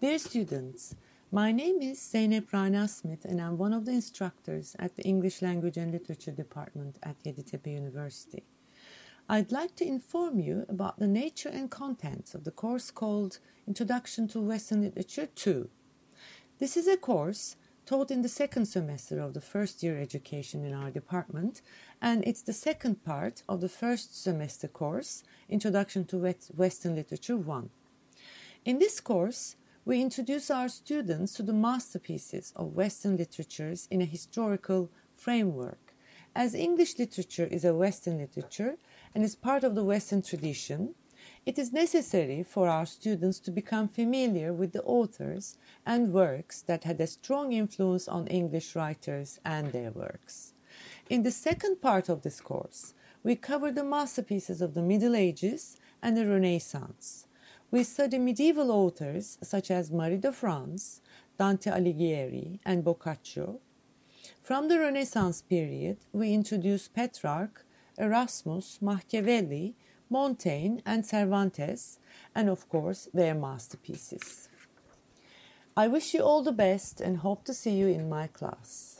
Dear students, my name is Zeynep Rana Smith and I'm one of the instructors at the English Language and Literature Department at Yeditepe University. I'd like to inform you about the nature and contents of the course called Introduction to Western Literature 2. This is a course taught in the second semester of the first year education in our department, and it's the second part of the first semester course, Introduction to Western Literature 1. In this course, we introduce our students to the masterpieces of Western literatures in a historical framework. As English literature is a Western literature and is part of the Western tradition, it is necessary for our students to become familiar with the authors and works that had a strong influence on English writers and their works. In the second part of this course, we cover the masterpieces of the Middle Ages and the Renaissance. We study medieval authors such as Marie de France, Dante Alighieri, and Boccaccio. From the Renaissance period, we introduce Petrarch, Erasmus, Machiavelli, Montaigne, and Cervantes, and of course, their masterpieces. I wish you all the best and hope to see you in my class.